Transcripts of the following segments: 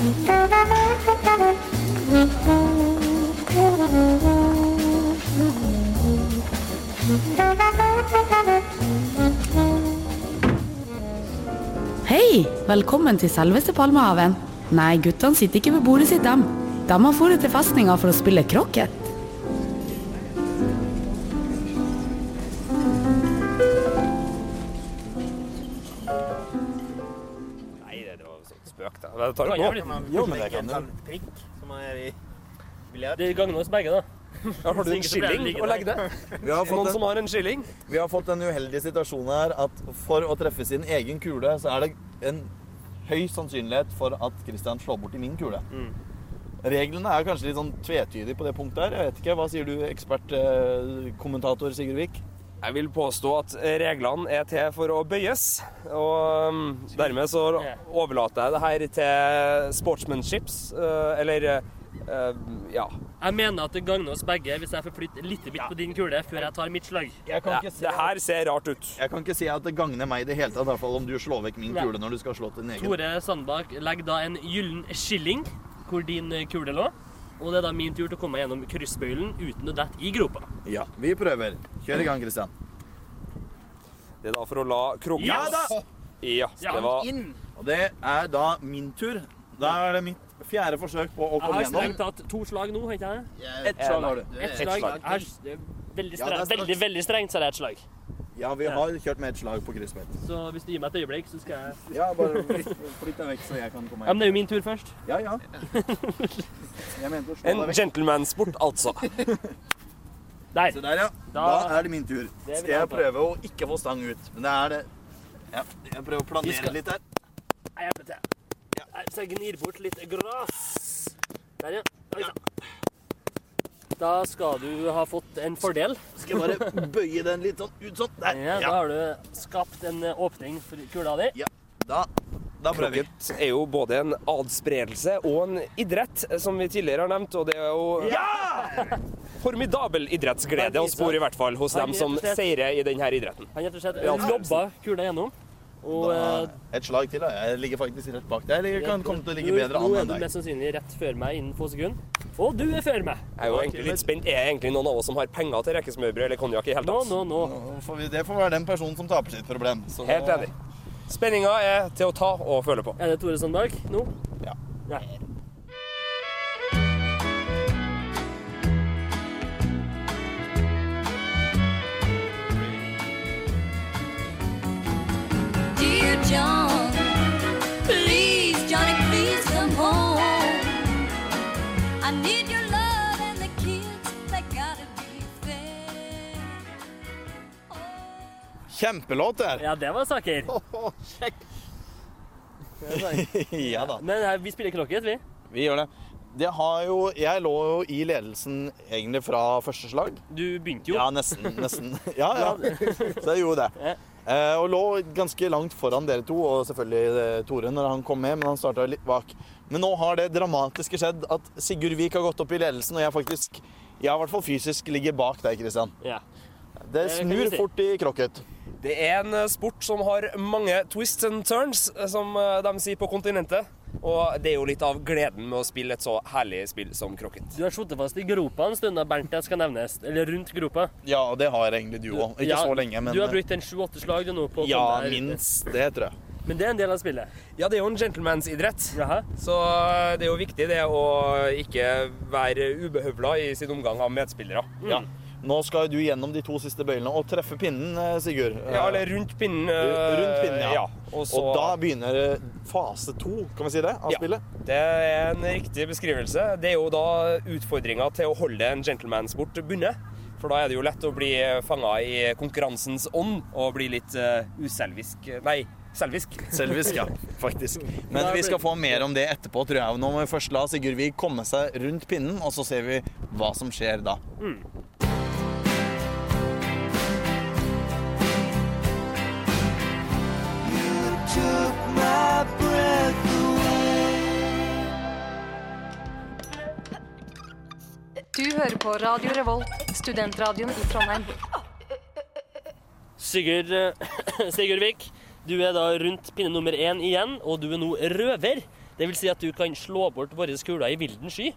Hei! Velkommen til selveste Palmehaven. Nei, guttene sitter ikke ved bordet sitt, dem. De har dratt til festninga for å spille krokket. Jeg tar det nå. Jo, men det kan du. som er i biljard? Det gagner oss begge, da. Ja, har du en skilling å legge det? Vi har, Noen som har en skilling? vi har fått den uheldige situasjonen her at for å treffe sin egen kule, så er det en høy sannsynlighet for at Christian slår bort i min kule. Reglene er kanskje litt sånn tvetydige på det punktet her. Jeg vet ikke, Hva sier du, ekspertkommentator Sigurd Vik? Jeg vil påstå at reglene er til for å bøyes. Og um, dermed så overlater jeg det her til sportsmanships, eh, eller eh, ja. Jeg mener at det gagner oss begge hvis jeg får flytte litt bitt på din kule før jeg tar mitt slag. Jeg kan, ja. ikke si, Det her ser rart ut. jeg kan ikke si at det gagner meg i det hele tatt, i hvert fall om du slår vekk min kule når du skal slå til din egen. Tore Sandbakk legger da en gyllen skilling hvor din kule lå. Og det er da min tur til å komme meg gjennom kryssbøylen uten å dette i gropa. Ja, vi prøver. Kjør i gang, Kristian. Det er da for å la krukka Ja da! Ja, Ja, det var inn! Og det er da min tur. Da er det mitt fjerde forsøk på å Jeg komme har gjennom. strengt tatt to slag nå, har ikke jeg? Ett slag har du. Ett slag. Jeg har- det er veldig, strengt, det veldig, veldig strengt, så er det ett slag. Ja, vi har kjørt med ett slag på kryssfelt. Så hvis du gir meg et øyeblikk, så skal jeg Ja, bare flytt flytt deg vekk, så jeg kan komme Ja, men det er jo min tur først. Ja, ja. Jeg mente å slå en deg vekk. gentlemansport, altså. Der. Se der, ja. Da- Da er det min tur. vil Skal jeg jeg ta. prøve å ikke få stang ut. Men det er det. Ja, jeg prøver å Vi planere skal- litt her. Jeg vet til. Nei, Så jeg gnir bort litt gress. Der, ja. Oi sann. Da skal du ha fått en fordel. Skal jeg bare bøye den litt sånn ut sånn. Der. Ja, da har du skapt en eh, åpning for kula di. ja. Da, da. Krokket er jo både en adspredelse og en idrett, som vi tidligere har nevnt. Og det er jo formidabel idrettsglede å spore, i hvert fall, hos dem som seirer i denne idretten. Han rett og slett lobba kula gjennom. Og Da, eh, et slag til, da. Jeg ligger faktisk rett bak deg. Jeg kan komme til å ligge bedre an Nå er du mest sannsynlig rett før meg innen få sekunder. Og du er før meg. Jeg er jo egentlig litt spent. Er det egentlig noen av oss som har penger til rekesmørbrød eller konjakk i hele tatt? nå, nå. Nå får vi, det får være den personen som taper sitt problem. Så Helt enig. Spenninga er til å ta og føle på. Er det Tore Sandberg nå? Ja. Ja. John, please, Johnny, please come home. I need your love and the kids, they gotta be fed. Kjempelåt der. ja, det var saker. ja da. Men her, vi spiller krokket, vi. Vi gjør det. Det har jo Jeg lå jo i ledelsen egentlig fra første slag. Du begynte jo. Ja, nesten. nesten. Ja, ja. Så jeg gjorde det. Eh, og lå ganske langt foran dere to, og selvfølgelig eh, Tore når han kom med, men han starta litt bak. Men nå har det dramatiske skjedd at Sigurd Vik har gått opp i ledelsen, og jeg faktisk Jeg i hvert fall fysisk ligger bak deg, Kristian. Ja. Det snur si. fort i krokket. Det er en eh, sport som har mange twists and turns, som de sier på kontinentet. Og det er jo litt av gleden med å spille et så herlig spill som krokket. Du har sittet fast i gropa en stund, da, Bernt, det skal nevnes. Eller rundt gropa. Ja, og det har egentlig du òg. Ikke Ja, så lenge, men Du har brukt en sju-åtte slag du nå på å Ja, komme deg- minst det, tror jeg. Men det er en del av spillet. Ja, det er jo en gentlemansidrett. Jaha. Så eh, det er jo viktig det å ikke være ubehøvla i sin omgang av medspillere. Ja. Nå skal du gjennom de to siste bøylene og treffe pinnen, eh, Sigurd. Ja, eller rundt pinnen. Rundt pinnen, ja. Og, så, Og da begynner eh, fase to, kan vi si det, av Ja. spillet? Det er en riktig beskrivelse. Det er jo da utfordringa til å holde en gentlemansport bundet. For da er det jo lett å bli fanga i konkurransens ånd og bli litt eh, uselvisk Nei, selvisk. Selvisk, ja. Faktisk. Men vi skal få mer om det etterpå, tror jeg. Nå må vi først la Sigurd Vik komme seg rundt pinnen, og så ser vi hva som skjer da. Du hører på Radio Revolt, studentradioen i Trondheim. Sigurd, Sigurdvik Sigurd Vik, du er da rundt pinne nummer én igjen, og du er nå røver. Det vil si at du kan slå bort våre kuler i vilden sky.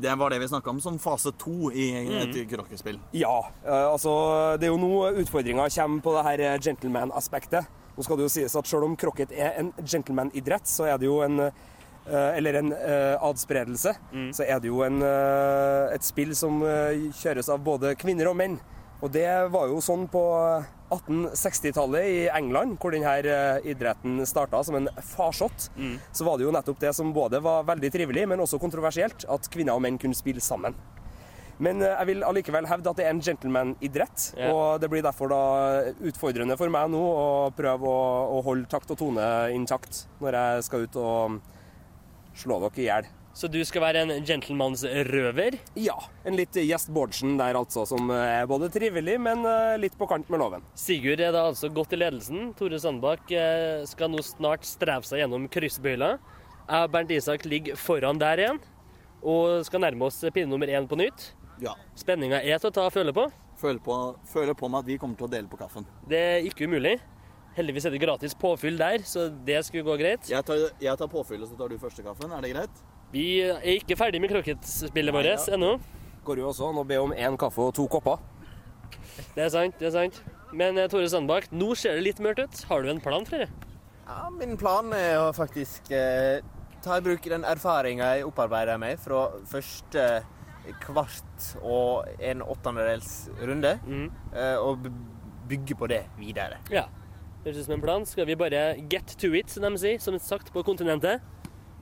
Det var det vi snakka om som fase to i Mm. et krokkespill. Ja, eh, altså det er jo nå utfordringa kommer på det her eh, gentleman-aspektet. Nå skal det jo sies at selv om krokket er en gentleman-idrett, så er det jo en eh, eller en uh, adspredelse, så er det jo en, eh, et spill som eh, kjøres av både kvinner og menn. Og det var jo sånn på 1860-tallet i England, hvor denne eh, idretten starta som en farsott. Så var det jo nettopp det som både var veldig trivelig, men også kontroversielt, at kvinner og menn kunne spille sammen. Men eh, jeg vil allikevel hevde at det er en gentleman-idrett, Yeah. og det blir derfor da utfordrende for meg nå å prøve å, å holde takt og tone intakt når jeg skal ut og slå dere i hjel. Så du skal være en gentlemansrøver. Ja, en litt Gjest Bårdsen der altså, som er både trivelig, men eh, litt på kant med loven. Sigurd er da altså godt i ledelsen. Tore Sandbakk eh, skal nå snart streve seg gjennom kryssbøyla. Jeg og Bernt Isak ligger foran der igjen og skal nærme oss pinne nummer én på nytt. Ja. Spenninga er til å ta og føle på. Føle på, føle på meg at vi kommer til å dele på kaffen. Det er ikke umulig. Heldigvis er det gratis påfyll der, så det skulle gå greit. Jeg tar, jeg tar påfyllet, så tar du første kaffen. Er det greit? Vi er ikke ferdig med krokketspillet vårt ennå. Går jo også an å be om én kaffe og to kopper. Det er sant, det er sant. Men eh, Tore Sandbakk, nå ser det litt mørkt ut. Har du en plan for det? Ja, min plan er å faktisk eh, ta i bruk den erfaringa jeg opparbeider meg fra første kvart og en åttendedels runde, Mhm. eh, og bygge på det videre. Ja. Høres ut som en plan. Skal vi bare get to it, som de sier, som sagt på kontinentet?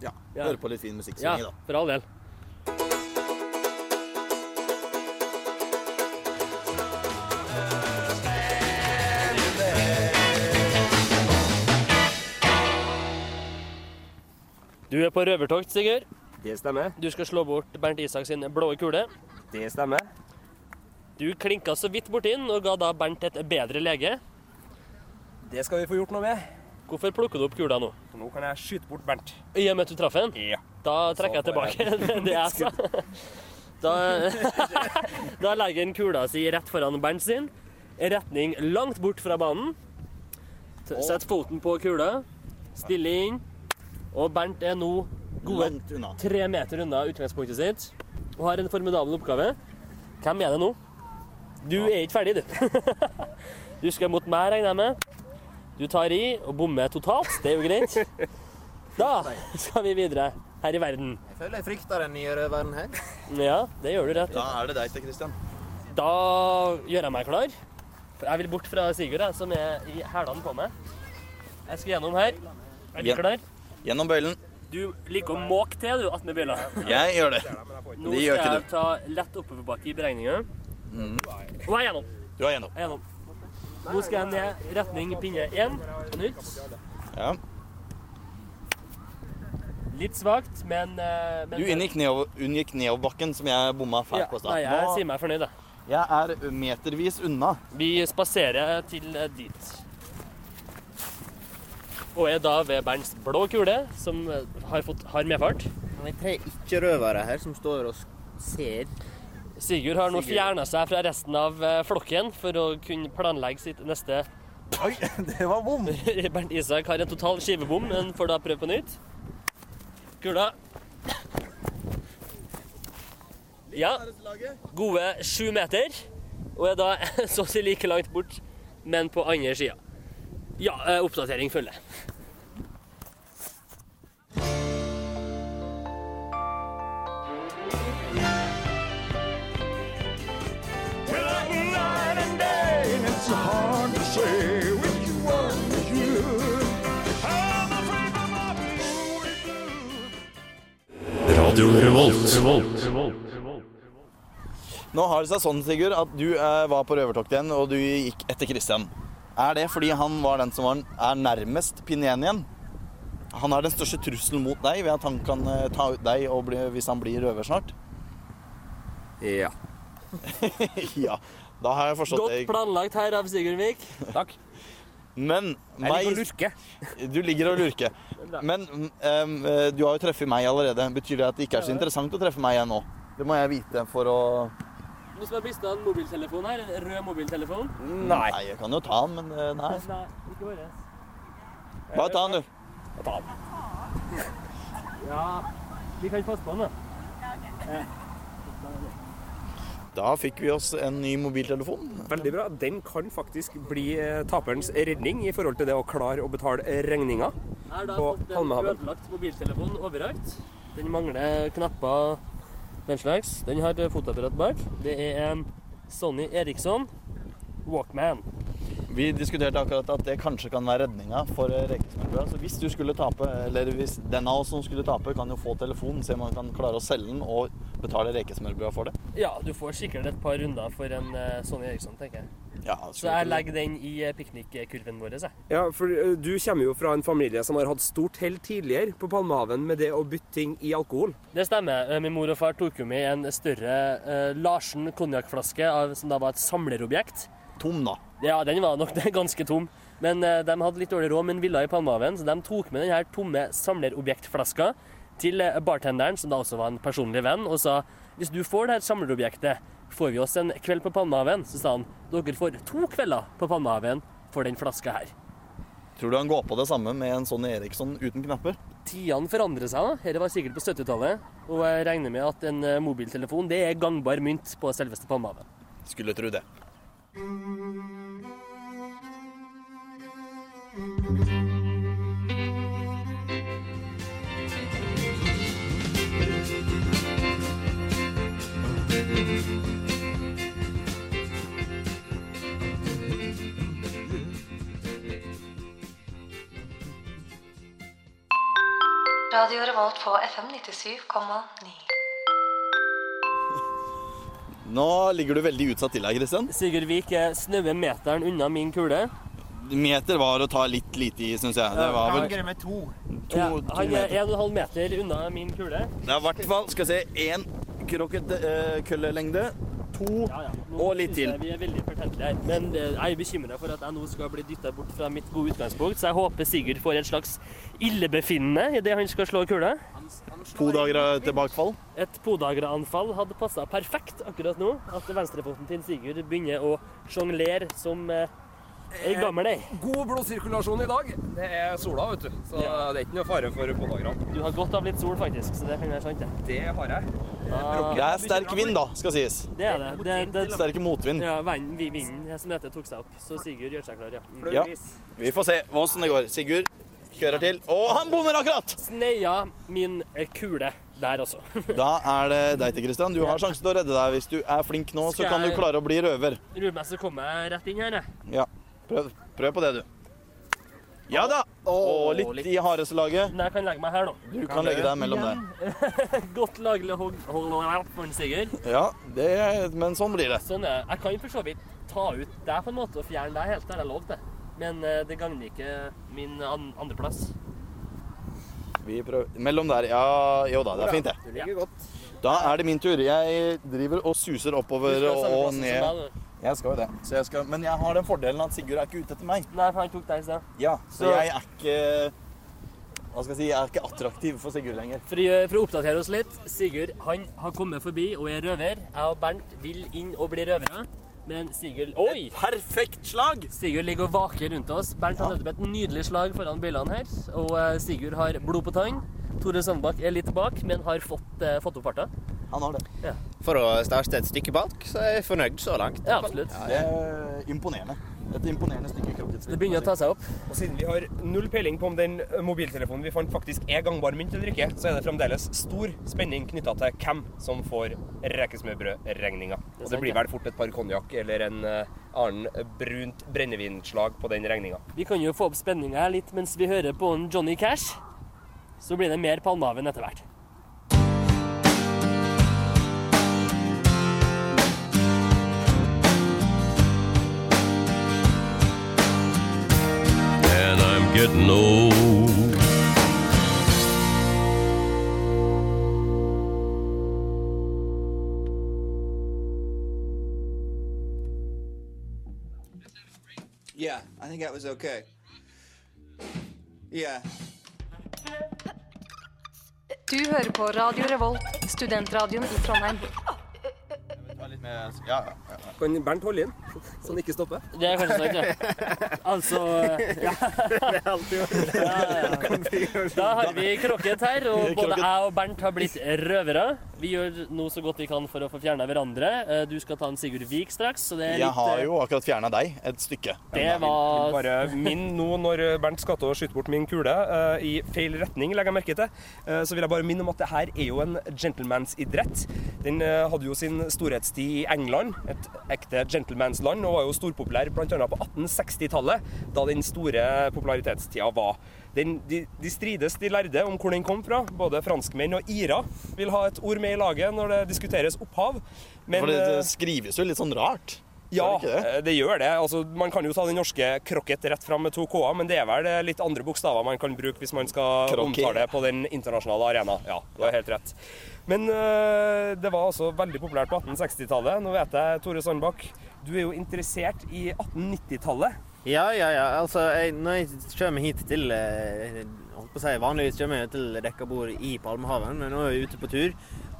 Ja. Ja. Høre på litt fin musikk så Ja, lenge, da. for all del. Du er på røvertokt, Sigurd. Det stemmer. Du skal slå bort Bernt Isak sin blå kule. Det stemmer. Du klinka så vidt borti den og ga da Bernt et bedre lege. Det skal vi få gjort noe med. Hvorfor plukker du opp kula nå? Nå kan jeg skyte bort Bernt. I og med at du traff den? Ja. Da trekker jeg tilbake jeg. det jeg sa. Da, da legger han kula si rett foran Bernt sin, i retning langt bort fra banen. Sett foten på kula, stille inn, og Bernt er nå gode Langt unna. tre meter unna utgangspunktet sitt og har en formidabel oppgave. Hvem er det nå? Du er ikke ferdig, du. Du skal mot meg, regner jeg med. Du tar i og bommer totalt. Det er jo greit. Da skal vi videre her i verden. Jeg føler jeg frykter den nye røveren her. Ja, det gjør du rett i. Da er det deg til, Christian. Da gjør jeg meg klar. For jeg vil bort fra Sigurd, jeg, som er i hælene på meg. Jeg skal gjennom her. Er du klar? Gjennom bøylen. Du liker å måke til, du, attmed biler. Jeg gjør det. Nå Det gjør ikke jeg ta lett oppoverbakke i beregninga. Og jeg er gjennom. Du er gjennom. Jeg er gjennom. Nå skal jeg ned retning pinne én nytt. Ja. Litt svakt, men, eh, men Du unngikk nedover, unngikk nedoverbakken, som jeg bomma fælt på Nei, jeg sier meg fornøyd, jeg. Jeg er metervis unna. Vi spaserer til eh, dit. Og er da ved Bernts blå kule, som eh, har, fått, hard medfart. Vi tre ikke-røvere her som står og ser. Sigurd har nå fjerna seg fra resten av eh, flokken for å kunne planlegge sitt neste Oi, det var bom! Bernt Isak har en total skivebom, men får da prøve på nytt. Kula. Ja, gode sju meter. Og er da så å si like langt bort, men på andre sida. Ja, eh, oppdatering følger. Radio Revolt. Nå har det seg sånn, Sigurd, at du eh, var på røvertokt igjen, og du gikk etter Christian. Er det fordi han var den som var, er nærmest pinne igjen? Han er den største trusselen mot deg ved at han kan eh, ta ut deg og bli, hvis han blir røver snart? Ja. ja, da har jeg forstått Godt det. planlagt her av Sigurdvik. Takk. Men Jeg ligger og lurker. lurke. Du ligger og lurker. Men um, du har jo treffet meg allerede. Betyr det at det ikke er så interessant å treffe meg igjen nå? Det må jeg vite for å Nå som har mista en mobiltelefon her. En rød mobiltelefon. Nei. Nei, jeg kan jo ta den, men eh, nei. Nei, ikke bare. Bare ta den, du. Ja, vi kan passe på den, da. Da fikk vi oss en ny mobiltelefon. Veldig bra. Den kan faktisk bli eh, taperens redning i forhold til det å klare å betale regninga. Jeg har da På fått en Palmehaven. ødelagt mobiltelefon overrakt. Den mangler knapper den slags. Den har fotoapparat bak. Det er en Sonny Eriksson Walkman. Vi diskuterte akkurat at det kanskje kan være redninga for eh. Så hvis du skulle tape, eller hvis den av oss som skulle tape, kan jo få telefonen, se om man kan klare å selge den og betale rekesmørbrød for det. Ja, du får sikkert et par runder for en Sonny Sony Eriksson, tenker jeg. Ja, Så jeg legger den i eh, piknikkurven vår. Jeg. Ja, for eh, du kommer jo fra en familie som har hatt stort hell tidligere på Palmehaven med det å bytte ting i alkohol. Det stemmer. Eh, Min mor og far tok jo med en større eh, Larsen konjakkflaske som da var et samlerobjekt. Tom, da. Ja, den var nok ganske tom. Men eh, de hadde litt dårlig råd med en villa i Palmehaven, så de tok med denne tomme samlerobjektflaska til eh, bartenderen, som da også var en personlig venn, og sa hvis du får det her samlerobjektet, får vi oss en kveld på Palmehaven. Så sa han dere får to kvelder på Palmehaven for den flaska her. Tror du han går på det samme med en sånn Eriksson uten knapper? Tidene forandrer seg. da. Dette var sikkert på 70-tallet. Og jeg regner med at en eh, mobiltelefon det er gangbar mynt på selveste Palmehaven. Skulle tro det. Radio Revolt på FM 97,9. Nå ligger du veldig utsatt til her, Kristian. Sigurd Vik er snaue meteren unna min kule. Meter var å ta litt lite i, syns jeg. Det var vel med to. to, Ja, han er meter. 1,5 meter unna min kule. Det er i hvert fall skal jeg se, én krokketkøllelengde. To Ja, ja. Og litt til. Vi er veldig fortentelige her. Men eh, jeg er bekymra for at jeg nå skal bli dytta bort fra mitt gode utgangspunkt, så jeg håper Sigurd får et slags illebefinnende idet han skal slå kula. To dager tilbakefall. Et podagra-anfall hadde passa perfekt akkurat nå. At venstrefoten til Sigurd begynner å sjonglere som eh, ei gammel ei. God blodsirkulasjon i dag. Det er sola, vet du. Så Ja. det er ikke noe fare for pådagerne. Du har godt av litt sol, faktisk, så det kan være sant, det. Det har jeg. Da- Det er sterk vind, da, skal sies. Det er det. det, det Sterk motvind. ja, vinden, vi- vinden som heter tok seg opp, så Sigurd gjør seg klar, ja. Mm. Ja. Vi får se åssen det går. Sigurd kjører til. Og han bommer akkurat! Sneia min eh, kule der også. Da er det deg til, Kristian. Du har sjansen til å redde deg. Hvis du er flink nå, så kan du klare å bli røver. Så kommer jeg rett inn her, jeg. Ja. Prøv, prøv på det, du. Ja da! Og litt i hardeste jeg kan legge meg her nå. Du kan legge deg mellom der. Godt laglig hogg hold for en Sigurd. Ja, det, men sånn blir det. Sånn er. Jeg kan for så vidt ta ut deg på en måte og fjerne deg helt, det har jeg lov til. Men eh, det gagner ikke min an andreplass. Vi prøver Mellom der. Ja, jo da, det er fint, det. Du ligger godt. Da er det min tur. Jeg driver og suser oppover og ned. Jeg skal jo det. Så jeg skal, men jeg har den fordelen at Sigurd er ikke ute etter meg. Nei, for han tok deg i sted. Ja, så Så- jeg er ikke Hva skal jeg si? Jeg er ikke attraktiv for Sigurd lenger. For, for å oppdatere oss litt, Sigurd han har kommet forbi og er røver. Jeg og Bernt vil inn og bli røvere. Men Sigurd Oi! Perfekt slag! Sigurd ligger og vaker rundt oss. Bernt har nettopp et nydelig slag foran bilene her. Og eh, Sigurd har blod på tann. Tore Sandbakk er litt bak, men har fått, eh, fått opp farta. Han har det. For å starte et stykke bak, så er jeg fornøyd så langt. Ja, absolutt. Det er imponerende. Et imponerende stykke kroppsliv. Det begynner å ta seg opp. Og siden vi har null peiling på om den mobiltelefonen vi fant faktisk er gangbar mynt eller ikke, så er det fremdeles stor spenning knytta til hvem som får rekesmørbrødregninga. Og det blir vel fort et par konjakk eller en eh, annen brunt brennevinslag på den regninga. Vi kan jo få opp spenninga her litt mens vi hører på en Johnny Cash. Så blir det mer Palmehaven etter hvert. Getting old. Yeah, I think that was okay. Yeah. Du hører på Radio Revolt, studentradioen i Trondheim. Mer- Ja, ja, ja. Kan Bernt holde inn? Så han ikke stopper. Det er kanskje sant, ja. Altså ja. Det er alltid ja. Da har vi krokket her, og både jeg og Bernt har blitt røvere. Vi gjør nå så godt vi kan for å få fjerna hverandre. Eh, Du skal ta en Sigurd Vik straks, så det er litt Jeg har eh, jo akkurat fjerna deg et stykke. Det var bare minn nå når Bernt skal til å skyte bort min kule eh, i feil retning, legger jeg merke til, så vil jeg bare minne om at det her er jo en gentlemansidrett. Den eh, hadde jo sin storhetstid i England, et ekte gentlemansland, og var jo storpopulær bl.a. på 1860-tallet, da den store popularitetstida var. Den, de, de strides, de lærde, om hvor den kom fra. Både franskmenn og irer vil ha et ord med i laget når det diskuteres opphav. Men, For det, eh, det skrives jo litt sånn rart. ja, det det? eh, det gjør det. Altså, man kan jo ta den norske krokket rett fram med to k-er, men det er vel eh, litt andre bokstaver man kan bruke hvis man skal Krokke. omtale det på den internasjonale arena. Ja, du har helt rett. Men øh, det var også veldig populært på 1860-tallet. Nå vet jeg, Tore Sandbakk, du er jo interessert i 1890-tallet. Ja, ja, ja. Altså, jeg, når jeg kommer hit til eh, holdt på å si, Vanligvis kommer jeg til dekka bord i Palmehaven, men nå er jeg ute på tur.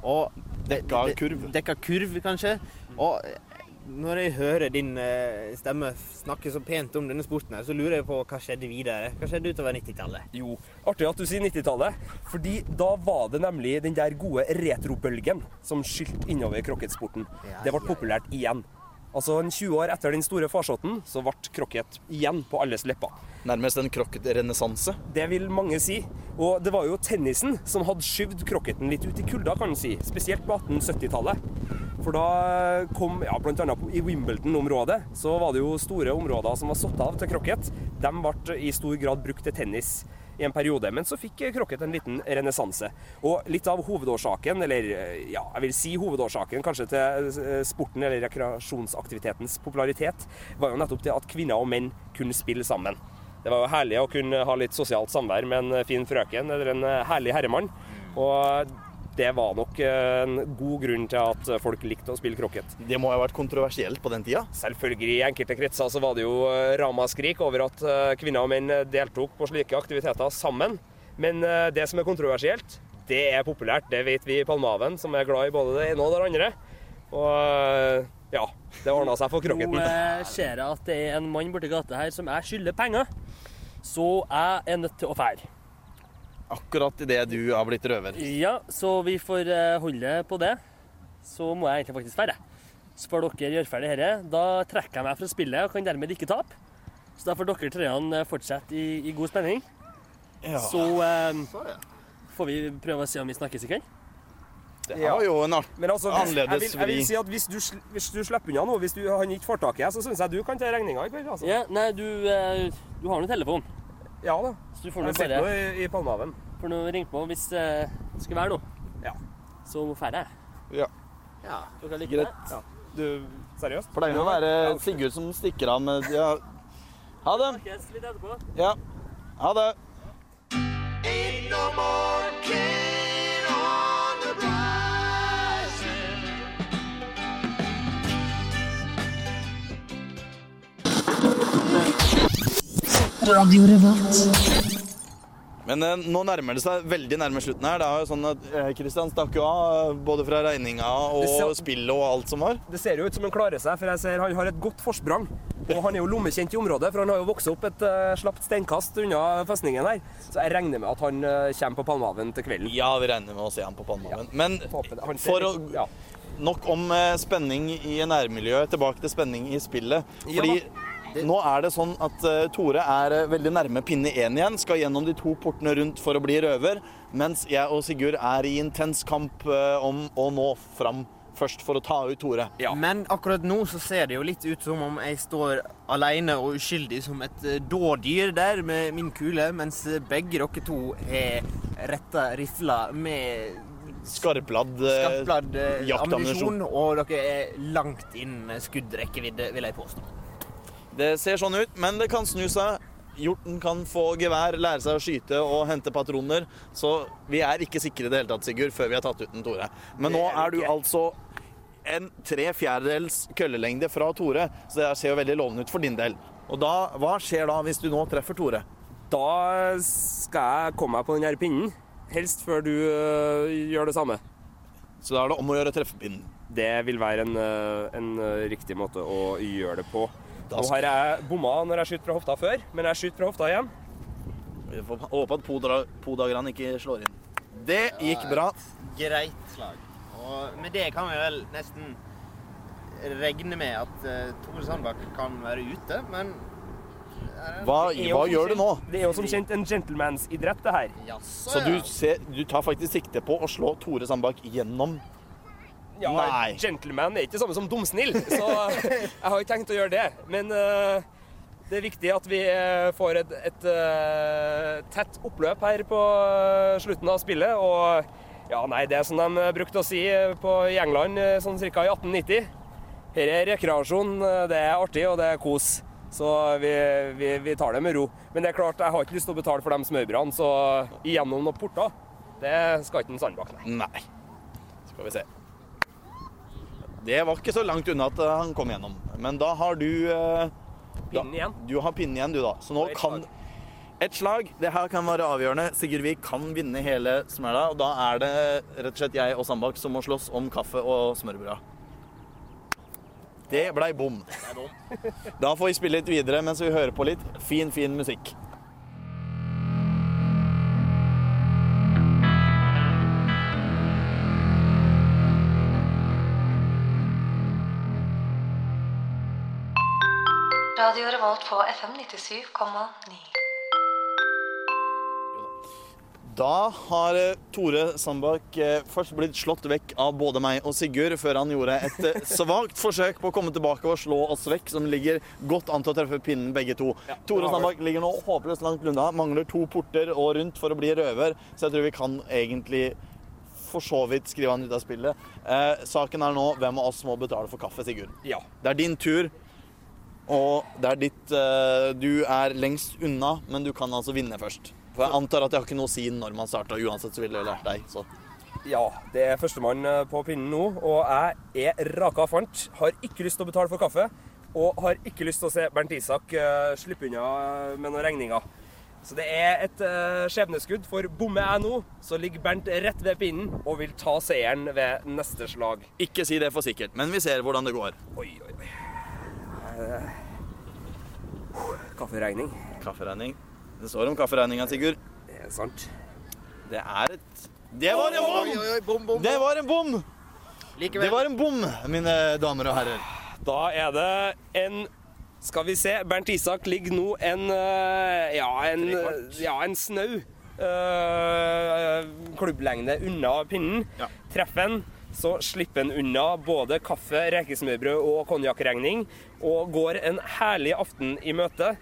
Og Dekka kurv. Dekka kurv, kanskje. Og eh, når jeg hører din eh, stemme snakke så pent om denne sporten, her, så lurer jeg på hva skjedde videre. Hva skjedde utover 90-tallet? Jo, artig at du sier 90-tallet, fordi da var det nemlig den der gode retrobølgen som skylte innover krokketsporten. Ja, Det ble ja, populært igjen. Altså en 20 år etter den store farsotten, så ble krokket igjen på alles lepper. Nærmest en krokket-renessanse. Det vil mange si. Og det var jo tennisen som hadde skyvd krokketen litt ut i kulda, kan en si. Spesielt på 1870-tallet. For da kom, ja, annet i Wimbledon-området, så var det jo store områder som var satt av til krokket. De ble i stor grad brukt til tennis i en periode, men så fikk krokket en liten renessanse. Og litt av hovedårsaken, eller ja, jeg vil si hovedårsaken kanskje til eh, sporten eller rekreasjonsaktivitetens popularitet, var jo nettopp det at kvinner og menn kunne spille sammen. Det var jo herlig å kunne ha litt sosialt samvær med en fin frøken eller en herlig herremann. Og det var nok en god grunn til at folk likte å spille krokket. Det må ha vært kontroversielt på den tida. Selvfølgelig, i enkelte kretser så var det jo eh, ramaskrik over at eh, kvinner og menn deltok på slike aktiviteter sammen. Men eh, det som er kontroversielt, det er populært. Det vet vi i Palmaven, som er glad i både det ene og det andre. Og ja, det ordna seg for krokketen. Nå ser jeg at det er en mann borti gata her som jeg skylder penger. Så jeg er nødt til å fære. Akkurat idet du har blitt røver. Ja, så vi får eh, holde på det. Så må jeg egentlig faktisk fære. Så får dere gjøre ferdig dette. Da trekker jeg meg fra spillet og kan dermed ikke tape. Så da får dere treene eh, fortsette i, i god spenning. Så eh, får vi prøve å se om vi snakkes i kveld. Det var jo en art Men altså, annerledes vil, jeg vil si at hvis du, hvis du slipper unna nå, hvis du, han ikke får tak i deg, så syns jeg du kan ta regninga i kveld. Altså. Ja, nei, du, eh, du har nå telefon. Ja da. Så du får Jeg sitter nå i, i Palmehaven. får nå ringte på hvis eh, det skal være noe. Ja. Så drar jeg. Ja. Ja. Dere liker det? Ja. Du, seriøst? Pleier å være Sigurd som stikker av med ja. Ha det. Snakkes litt etterpå. Ja. Ha det. Men eh, nå nærmer det seg veldig nærme slutten her. Det er jo sånn at eh, Kristian stakk jo av eh, både fra regninga og ser- spillet og alt som var. Det ser jo ut som han klarer seg, for jeg ser han har et godt forsprang. Og han er jo lommekjent i området, for han har jo vokst opp et uh, slapt steinkast unna festningen her. Så jeg regner med at han eh, kommer på Palmehaven til kvelden. Ja, vi regner med å se han på Palmehaven. Men Han ser for å ja. Nok om eh, spenning i nærmiljøet. Tilbake til spenning i spillet. Ja. Nå er det sånn at uh, Tore er eh, veldig nærme pinne én igjen. Skal gjennom de to portene rundt for å bli røver. Mens jeg og Sigurd er i intens kamp uh, om å nå fram først for å ta ut Tore. Ja. Men akkurat nå så ser det jo litt ut som om jeg står alene og uskyldig som et dådyr der med min kule, mens begge dere to har retta rifla med Skarpladd skarpladd eh, jaktammunisjon. og dere er langt innen skuddrekkevidde, vil jeg påstå. Det ser sånn ut, men det kan snu seg. Hjorten kan få gevær, lære seg å skyte og hente patroner. Så vi er ikke sikre i det hele tatt, Sigurd, før vi har tatt ut den Tore. Men nå er du altså en tre fjerdedels køllelengde fra Tore, så det ser jo veldig lovende ut for din del. Og da, hva skjer da hvis du nå treffer Tore? Da skal jeg komme meg på den her pinnen. Helst før du øh, gjør det samme. Så da er det om å gjøre treffepinnen. Det vil være en, eh, en eh, riktig måte å gjøre det på. Nå har jeg bomma når jeg skyter fra hofta før, men jeg skyter fra hofta igjen. Vi får håpe at podagerne ikke slår inn. Det gikk bra. Greit slag. Og med det kan vi vel nesten regne med at uh, Tore Sandbakk kan være ute, men Hva, jo hva som gjør du nå? Det er jo som kjent en gentlemansidrett, det her. Så du, ser, du tar faktisk sikte på å slå Tore Sandbakk gjennom Ja, Nei. Gentleman er ikke det samme som dumsnill, så jeg har ikke tenkt å gjøre det. Men uh, det er viktig at vi eh, får et, et uh, tett oppløp her på slutten av spillet. Og ja, nei, det er som de brukte å si på, i England sånn ca. i 1890. Her er rekreasjon, det er artig og det er kos. Så vi, vi, vi tar det med ro. Men det er klart, jeg har ikke lyst til å betale for de smørbrødene, så igjennom noen porter, det skal ikke en Sandbakk, nei. Nei. Skal vi se. Det var ikke så langt unna at eh, han kom gjennom. Men da har du eh, Pinnen igjen. Du har pinnen igjen, du, da. Så nå kan Et slag. Det her kan være avgjørende. Sigurd Vik kan vinne hele smella. og da er det rett og slett jeg og Sandbakk som må slåss om kaffe og smørbrød. Det blei bom. Da får vi spille litt videre mens vi hører på litt fin, fin musikk. Radio Revolt på FM 97,9. Da har eh, Tore Sandbakk eh, først blitt slått vekk av både meg og Sigurd, før han gjorde et eh, svakt forsøk på å komme tilbake og slå oss vekk, som ligger godt an til å treffe pinnen begge to. Tore Sandbakk ligger nå håpløst langt unna, mangler to porter og rundt for å bli røver, så jeg tror vi kan egentlig for så vidt skrive han ut av spillet. Eh, saken er nå hvem av oss må betale for kaffe, Sigurd. Ja. Det er din tur, og det er ditt uh, Du er lengst unna, men du kan altså vinne først. For jeg antar at det har ikke noe å si når man starter, Uansett så ville det vært deg. Så. Ja, det er førstemann eh, på pinnen nå, og jeg er raka fant. Har ikke lyst til å betale for kaffe, og har ikke lyst til å se Bernt Isak uh, slippe unna med noen regninger. Så det er et uh, skjebneskudd, for bommer jeg nå, så ligger Bernt rett ved pinnen og vil ta seieren ved neste slag. Ikke si det for sikkert, men vi ser hvordan det går. Oi, oi, oi. Eh, Kafferegning. Kafferegning. Det står om kafferegninga, Sigurd. Det er sant. Det er et Det var en bom! Oi, oi, oi, bom, bom, Det var en bom! Likevel. Det var en bom, mine damer og herrer. Da er det en Skal vi se. Bernt Isak ligger nå en eh, Ja, en, ja, en snau eh, klubblengde unna pinnen. Ja. Treffer han, så slipper han unna både kaffe, rekesmørbrød og konjakkregning, og går en herlig aften i møte.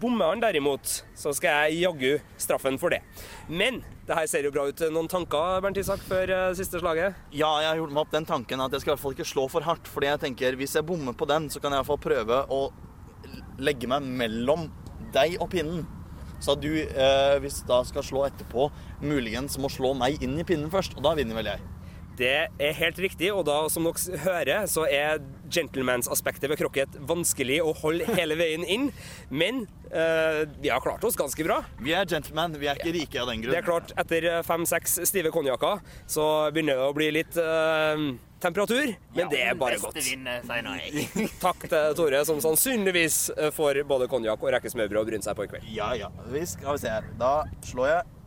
Bommer han derimot, så skal jeg jaggu straffen for det. Men det her ser jo bra ut. Noen tanker, Bernt Isak, før eh, siste slaget? Ja, jeg har gjort meg opp den tanken at jeg skal i hvert fall ikke slå for hardt. Fordi jeg tenker, hvis jeg bommer på den, så kan jeg i hvert fall prøve å legge meg mellom deg og pinnen. Så at du, eh, hvis da skal slå etterpå, muligens må slå meg inn i pinnen først. Og da vinner vel jeg. Det er helt riktig, og da, som dere hører, så er gentlemansaspektet ved krokket vanskelig å holde hele veien inn. Men eh, vi har klart oss ganske bra. Vi er gentlemen, vi er ikke rike av den Det er klart, etter fem-seks stive konjakker, så begynner det å bli litt eh, temperatur. Men det er bare godt. Vinner, jeg. Takk til Tore, som sannsynligvis eh, får både konjakk og rekesmørbrød å bryne seg på i kveld. Ja, ja. Vi skal vi se her. Da slår jeg.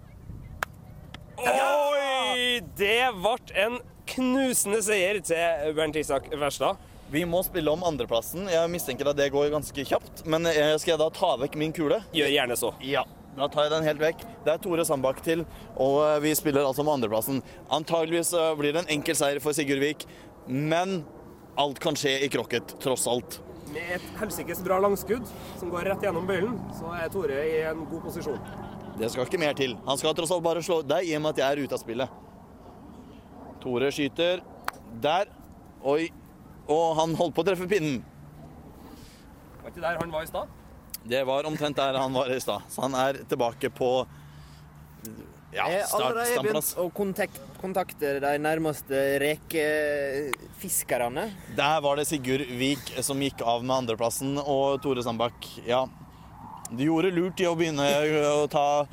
Oi! Det ble en knusende seier til Bernt Isak Verstad. Vi må spille om andreplassen. Jeg mistenker at det går ganske kjapt. Men eh, skal jeg da ta vekk min kule? Gjør gjerne så. Ja. Da tar jeg den helt vekk. Det er Tore Sandbakk til, og eh, vi spiller altså om andreplassen. Antageligvis eh, blir det en enkel seier for Sigurd Vik, men alt kan skje i krokket, tross alt. Med et helsikes bra langskudd som går rett gjennom bøylen, så er Tore i en god posisjon. Det skal ikke mer til. Han skal tross alt bare slå deg i og med at jeg er ute av spillet. Tore skyter. Der. Oi. Og han holdt på å treffe pinnen. Var ikke der han var i stad? Det var omtrent der han var i stad. Så han er tilbake på ja, Jeg har start, allerede begynt å kontak kontakte de nærmeste rekefiskerne. Der var det Sigurd Vik som gikk av med andreplassen, og Tore Sandbakk, ja Du gjorde lurt i å begynne å ta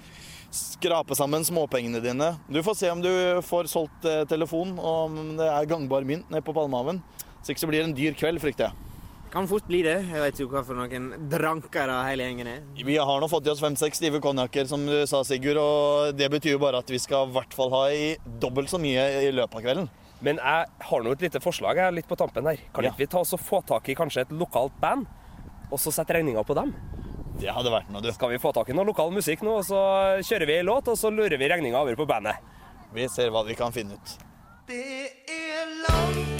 skrape sammen småpengene dine. Du får se om du får solgt eh, telefon, og om det er gangbar mynt nede på Palmehaven. Så ikke så blir det en dyr kveld, frykter jeg. Kan fort bli det. Jeg vet jo hva for noen drankere hele gjengen er. Vi har nå fått i oss fem-seks stive konjakker, som du sa, Sigurd, og det betyr jo bare at vi skal i hvert fall ha i dobbelt så mye i løpet av kvelden. Men jeg har nå et lite forslag jeg, litt på tampen her. Kan Ja. ikke vi ta oss og få tak i kanskje et lokalt band, og så sette regninga på dem? Det hadde vært noe, du. Skal vi få tak i noe lokal musikk nå, så kjører vi ei låt, og så lurer vi regninga over på bandet? Vi ser hva vi kan finne ut. Det er langt